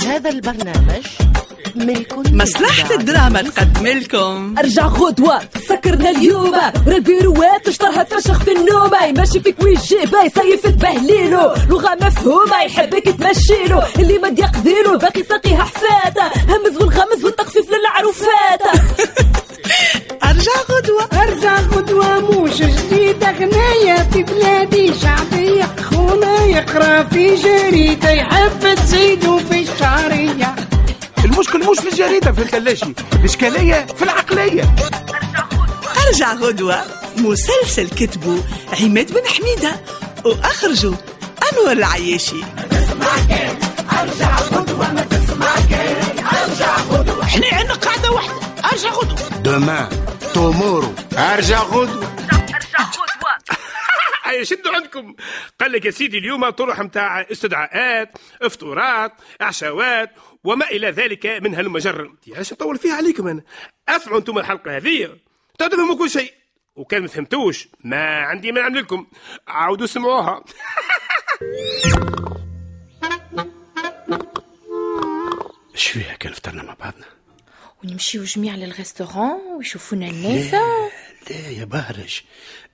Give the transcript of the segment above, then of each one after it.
هذا البرنامج ملك مصلحة الدراما تقدم لكم أرجع غدوة سكرنا اليوم. راه البيروات اشطرها تفشخ في النوم. ماشي فيك ويجيبها يصيف تبهليلو. لغة مفهومة يحبك تمشيلو. اللي ما يقديلو باقي ساقيها حفاتة همز والغمز والتخفيف للعروفات. أرجع غدوة أرجع غدوة موش جديدة غناية في بلادي شعبية خونا يقرأ في جريدة يحب تزيدو مش في الجريدة في الثلاجة الإشكالية في العقلية. أرجع غدوة مسلسل كتبه عماد بن حميدة وأخرجه أنور العياشي. إحنا عندنا قاعدة واحدة. أرجع غدوة. دومان تومورو. أرجع غدوة. أي شدوا عندكم. قال لك يا سيدي اليوم طرح متاع استدعاءات إفطورات عشوات وما إلى ذلك من هالمجر علاش نطول فيها عليكم أنا اسمعوا أنتم الحلقة هذه. تفهموا كل شيء. وكان ما فهمتوش. ما عندي ما نعمل لكم عاودوا سمعوها. إيش فيها كان فطرنا مع بعضنا؟ ونمشيو جميع للريستوران ويشوفونا الناس. لا يا بهرج.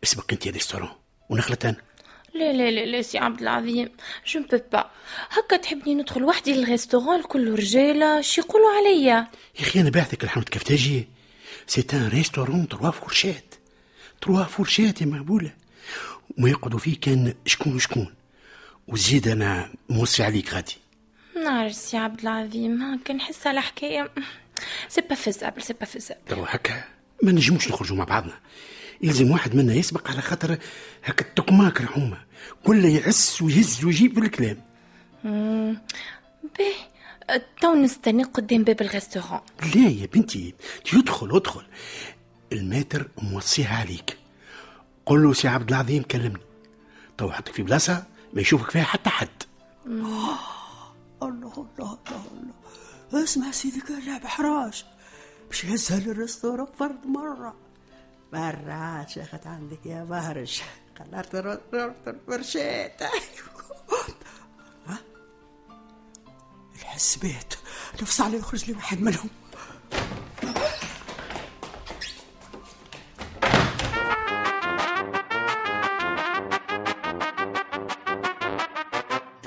اسبق أنت يا ريستورون ونخلط أنا لا لا لا لا سي عبد العظيم. je peux pas هكا تحبني ندخل وحدي لل restaurant الكل رجاله شي يقولوا عليا. يا أخي أنا باعثك الحمد كيف تجي؟ c'est un restaurant trois fourchettes trois fourchettes يا مقبولة. وما يقعدوا فيه كان شكون شكون وزيد أنا موصي عليك غادي. نعرف سي عبد العظيم. هكا نحس على حكاية. c'est pas faisable c'est pas faisable هكا ما نجموش نخرجوا مع بعضنا. يلزم واحد منا يسبق على خاطر هكا التقماك رحومه كل يعس ويهز ويجيب في الكلام. باهي تو نستنى قدام باب ال restaurant. لا يا بنتي يدخل ادخل. ال maître موصيها عليك. قل له سي عبد العظيم كلمني. تو حطك في بلاصة ما يشوفك فيها حتى حد. الله الله الله الله. اسمع سيدي كان لعب حراش. باش يهزها للريستوران فرد مرة. مرات شيخت عندك يا بهرج قلرت رحت الفرشات ها؟ الحسبات نفس علي يخرج لي واحد منهم.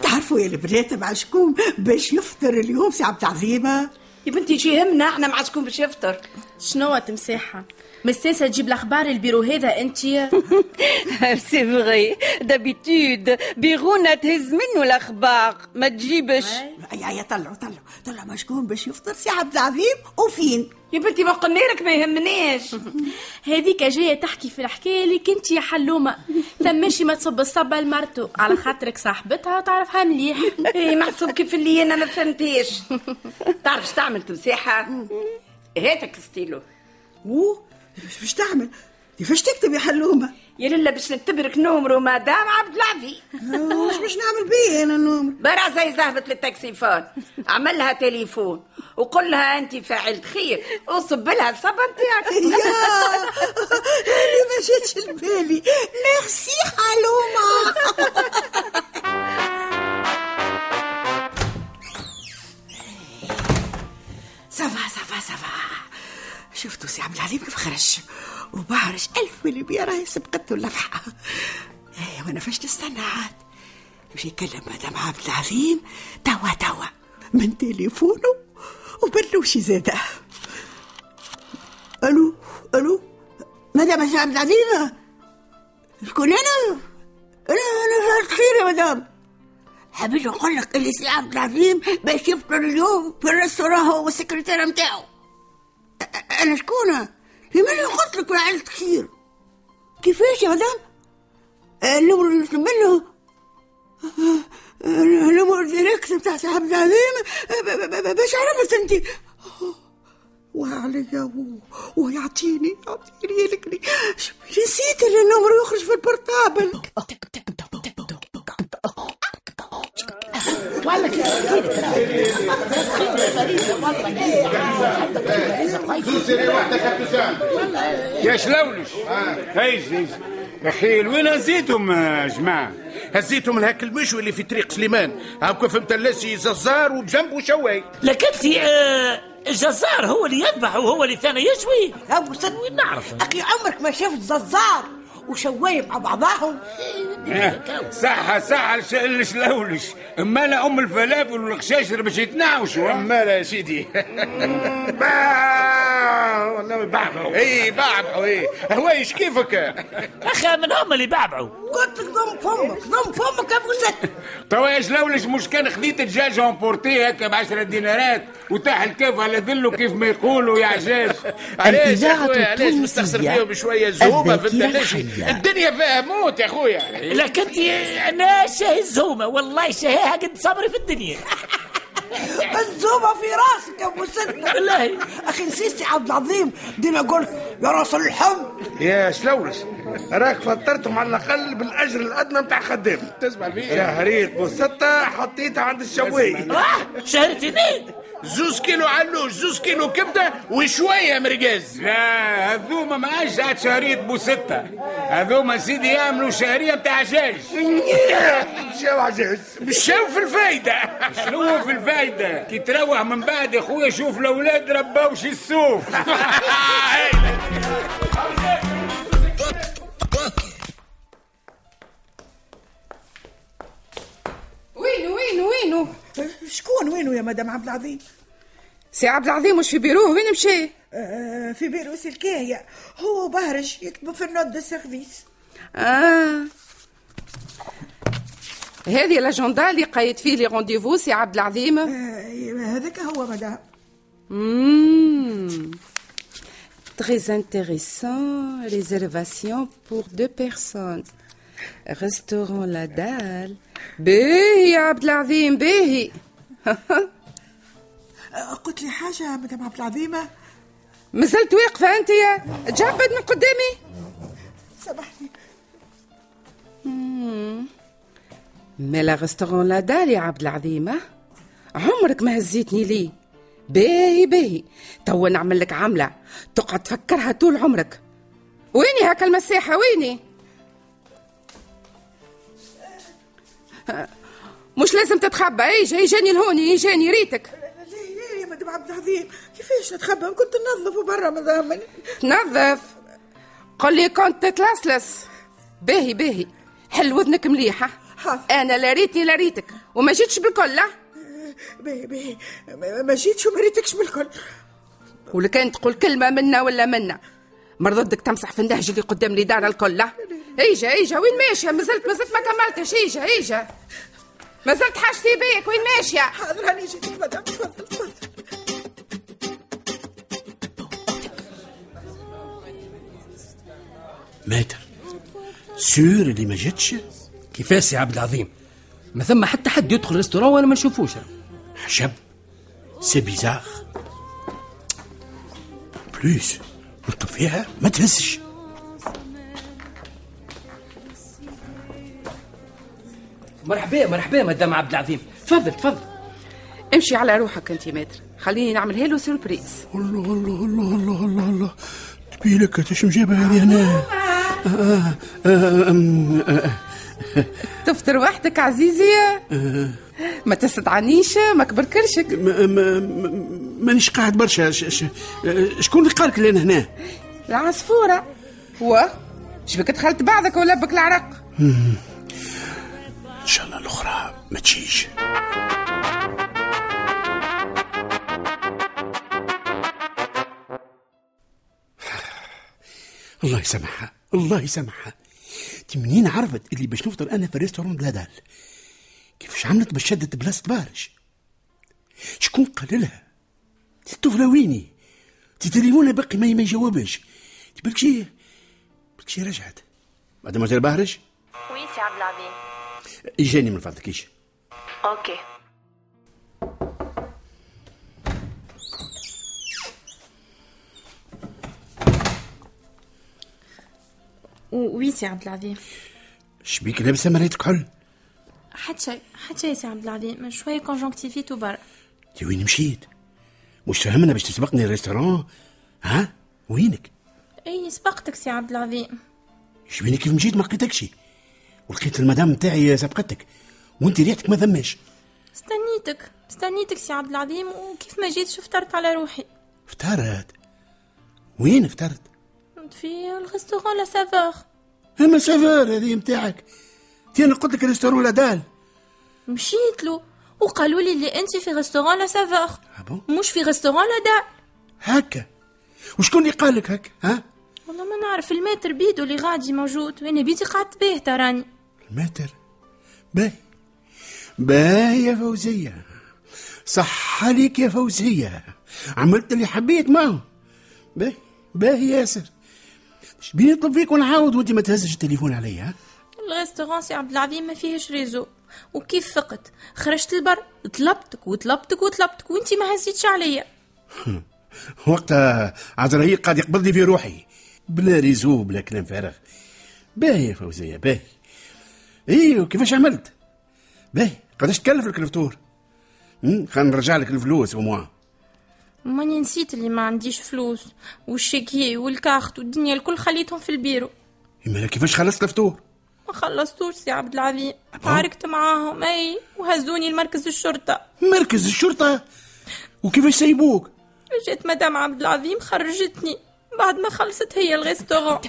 تعرفوا يا البنات مع شكون باش يفطر اليوم سي عبد العظيمة؟ يا بنتي شي يهمنا إحنا مع شكون باش يفطر؟ شنو تمساحة مستانسة تجيب الأخبار البيرو هذا أنت. c'est vrai d'habitude بيرونا تهز منه الأخبار. ما تجيبش. يا يا طلعوا طلعوا طلعوا مع شكون باش يفطر؟ سي عبد العظيم. وفين؟ يا بنتي ما قلنا لك ما يهمناش. هذيك جاية تحكي في الحكاية اللي كنت يا حلومة. ثماشي ما تصب الصبة لمرتو على خاطرك صاحبتها وتعرفها مليح. إيه محسوب كيف اللي أنا ما فهمتيش تعرف تعمل تمساحة؟ هاتك ستيلو. باش تعمل كيفاش تكتب يا حلومة. يا للا باش نكتبلك نومرو مدام عبد العظيم واش باش نعمل بيه أنا النوم برا زي زهبة للتاكسيفون عمل لها تليفون وقول لها انت فاعلة خير. وصب لها الصبا نتاعك يا. اللي ما جاتش لبالي. ميرسي حلومة. شفتوا سي عبد العليم كيف خرج؟ وبعرج ألف مليون راهي سبقته اللفحة. إيه وأنا فاش نستنى عاد. مشي يكلم مدام عبد العظيم توا توا. من تليفونه وبلوشي زاده. ألو ألو. مدام عبد العظيم شكون أنا؟ أنا أنا خير يا مدام. حبيت نقول لك اللي سي عبد العظيم باش يفطر اليوم في ال restaurant هو والسكرتيره نتاعو. أنا شكونه؟ لمن قلت لك فاعلة خير كيفاش يا مدام؟ ال numéro اللي نطلب منه ال numéro direct بتاع عبد العظيم باش عرفت انت وعليا ويعطيني يعطيني يلكني نسيت ان النمر يخرج في يا شلولش. هيز هيز أخي وين نسيتهم يا جماعة؟ هزيته من هاك المشوي اللي في طريق سليمان. هاكا فهمت اللاسي ززار وبجنبه شواي لكن آه الجزار هو اللي يذبح وهو اللي ثاني يشوي. وين نعرف؟ أخي عمرك ما شفت ززار. وشوايه مع بعضاهم صح صح الش- الشلولش. أما لا أم الفلافل والخشاشر باش يتنعوشوا مالا يا سيدي. والله بعبعوا إي بعبعوا إي. هوايش كيفك؟ أخي من هم اللي بعبعوا قلت لك ضم فمك ضم فمك أبو صد توا يا شلولش مش كان خذيت دجاج امبورتي هكا ب 10 دينارات وتاح الكيف على ذله كيف ما يقولوا يا عجاج. علاش يا الإذاعة خويا علاش مستخسر فيهم شوية زهومه في الدلاشي. الدنيا فيها موت يا خويا لكن أنت أنا شاهي الزومة والله شاهيها قد صبري في الدنيا. الزومة في راسك يا أبو صد بالله أخي نسيتي عبد العظيم. دينا قلت يا رأس اللحم يا شلولش. راك فطرتهم على الأقل بالأجر الأدنى نتاع خدام. تسمع فيا شهرية بوسطة حطيتها عند الشواي آه شهرتني. زوز كيلو علوش زوز كيلو كبدة وشوية مرقاز لا هذوما ما عاد شهرية بوستة. هذوما سيدي يعملوا شهرية بتاع عجاج. مشاو عجاج؟ مشاو في الفايدة؟ شنو في الفايدة؟ كي تروح من بعد يا خويا شوف الأولاد رباوش السوف. وينو وينو وينو؟ شكون؟ وينه يا مدام عبد العظيم؟ سي عبد العظيم مش في بيروه وين مشى آه في بيرو سلكاية هو بهرج يكتب في ال note de service. آه. هذه الاجندا اللي قايد فيه les rendez-vous سي عبد العظيم. آه هذاك هو مدام. Très intéressant. Réservation pour deux personnes. Restaurant La Dalle. باهي يا عبد العظيم باهي قلت لي حاجة مدام عبد العظيم مازلت واقفة أنت يا تجبد من قدامي. سامحني. مالا ريستورون لا دار يا عبد العظيم ها؟ عمرك ما هزيتني ليه باهي باهي توا نعمل لك عملة. تقعد تفكرها طول عمرك. ويني هاك المساحة ويني؟ مش لازم تتخبى. ايجا ايجاني لهوني ايجاني ريتك. ليه ليه يا مدام عبد العظيم؟ كيفاش نتخبى كنت ننظف برا مدام. تنظف قل لي كنت تتلسلس. باهي باهي. حل وذنك مليحة أنا لا ريتني لا ريتك. وما جيتش بالكل لا باهي باهي. ما- جيتش وما ريتكش بالكل. ولا كان تقول كلمة منا ولا منا. مرضتك تمسح في النهج اللي قدام لي دار الكل لا ايجا ايجا وين ماشية؟ مازلت مازلت ما كملتش. ايجا ايجا. مازلت حاجتي بيك وين ماشية؟ حاضر هاني جيت مدام تفضل تفضل. maître. sûr اللي ما جاتش كيفاش يا عبد العظيم. ما ثم حتى حد يدخل restaurant وأنا ما نشوفوش. عجب c'est bizarre plus فيها ما تهزش. مرحبا مرحبا مدام عبد العظيم. تفضل تفضل. امشي على روحك انت maître. خليني نعمل له surprise الله الله الله الله الله الله تبيلك تشم جابها هذه هنا. آه آه آه تفطر وحدك عزيزي. ما تستدعنيش ما كبر كرشك ما- ما- ما- مانيش قاعد برشا. ش- ش- شكون اللي قالك لنا هنا؟ العصفورة. هو؟ شبك دخلت بعضك ولا بك العرق؟ ما تجيش الله يسامحها الله يسامحها. انت منين عرفت اللي باش نفطر أنا في restaurant بلا دال كيفاش عملت باش شدت بلاصة بارش؟ شكون قال لها؟ انت الطفله ويني انت تليفونها باقي ما ما يجاوبش. انت بالك شي بالك شي رجعت. ماداموزيل بهرج؟ oui سي عبد العظيم إجاني من فضلك إيش؟ OK oui سي عبد العظيم شبيك لابسه مريت كحل حتى شيء حتى شيء سي عبد العظيم شوية conjonctivite وبرا انت وين مشيت مش فهمنا باش تسبقني ال restaurant ها وينك اي سبقتك سي عبد العظيم شبيني كيف مشيت ما لقيتكش ولقيت المدام نتاعي سبقتك وانت ريحتك ما ثماش استنيتك استنيتك سي عبد العظيم وكيف ما جيت فطرت على روحي. فطرت وين فطرت في ال restaurant La Saveur اما saveur هذه نتاعك أنا قلت لك restaurant لا دال؟ مشيت له وقالوا لي اللي أنت في restaurant La Saveur bon مش في restaurant لا دال. هكا. وشكون اللي قال لك هكا؟ ها؟ والله ما نعرف ال maître بيدو اللي غادي موجود. وأنا بيتي قعدت بيه تراني. ال maître باهي. باهي يا فوزية صح عليك يا فوزية. عملت اللي حبيت معه باهي باهي ياسر. شبيني نطلب فيك ونعاود وانت ما تهزش التليفون عليا ها؟ ال restaurant سي عبد العظيم ما فيهش réseau. وكيف فقت؟ خرجت البر طلبتك وطلبتك وطلبتك وانت ما هزيتش عليا. وقتها عزرائيل قاعد يقبضني في روحي. بلا réseau بلا كلام فارغ. باهي يا فوزية باهي. إيوه كيفاش عملت؟ باهي قداش تكلف لك الفطور؟ خلينا نرجع لك الفلوس وموا ماني نسيت اللي ما عنديش فلوس وال chéquier وال carte والدنيا الكل خليتهم في البيرو. إما كيفاش خلصت الفطور؟ ما خلصتوش سي عبد العظيم تعاركت معاهم أي وهزوني لمركز الشرطة. مركز الشرطة؟ وكيفاش سيبوك جات مدام عبد العظيم خرجتني بعد ما خلصت هي ال restaurant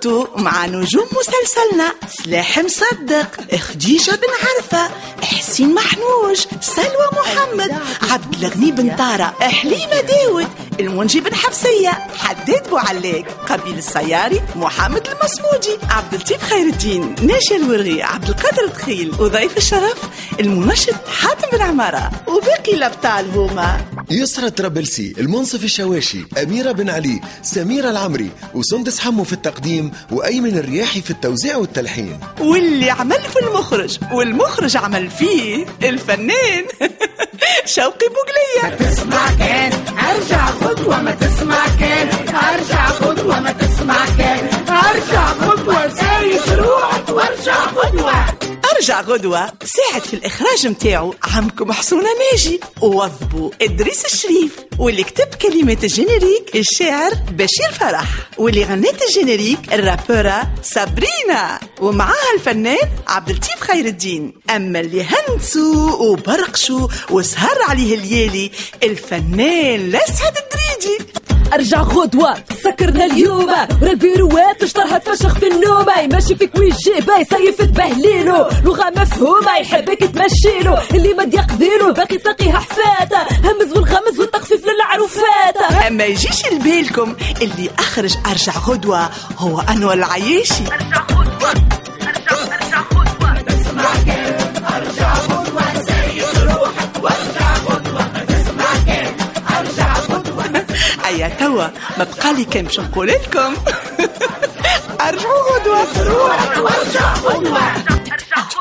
كنتوا مع نجوم مسلسلنا سلاح مصدق خديجة بن عرفة حسين محنوج سلوى محمد عبد الغني بن طارة حليمة داود المنجي بن حفصية حداد بوعلاق قبيل السياري محمد المصمودي عبد اللطيف خير الدين ناشي الورغي عبد القادر دخيل وضيف الشرف المنشط حاتم بن عمارة وباقي الأبطال هما. يسرى طرابلسي المنصف الشواشي أميرة بن علي سميرة العمري وسندس حمو في التقديم وأيمن الرياحي في التوزيع والتلحين. واللي عمل في المخرج والمخرج عمل فيه الفنان شوقي بوقلية تسمع كان أرجع غدوة ما تسمع كان أرجع غدوة ما تسمع كان أرجع غدوة سايس روحك وأرجع غدوة ارجع غدوة ساعد في الإخراج متاعو. عمكم حسونة ناجي ووظبوا إدريس الشريف. واللي كتب كلمات ال générique الشاعر بشير فرح. واللي غنت ال générique الرابورة سابرينا. ومعاها الفنان عبد اللطيف خير الدين. أما اللي هنسوا وبرقشوا وسهر عليه الليالي الفنان الأسعد الدريدي أرجع غدوة سكرنا اليوم. ورا البيروات تشطرها تفشخ في النوم. ماشي فيك ويجي باي سيف تبهليلو لغة مفهومة يحبك تمشيلو اللي ما يقضيلو باقي ساقيها حفاتة همز والغمز والتخفيف للعروفات أما يجيش لبالكم. اللي أخرج أرجع غدوة هو أنور العياشي أيا توا ما بقالي كان باش نقول لكم. أرجعوا روحك وارجع خطوة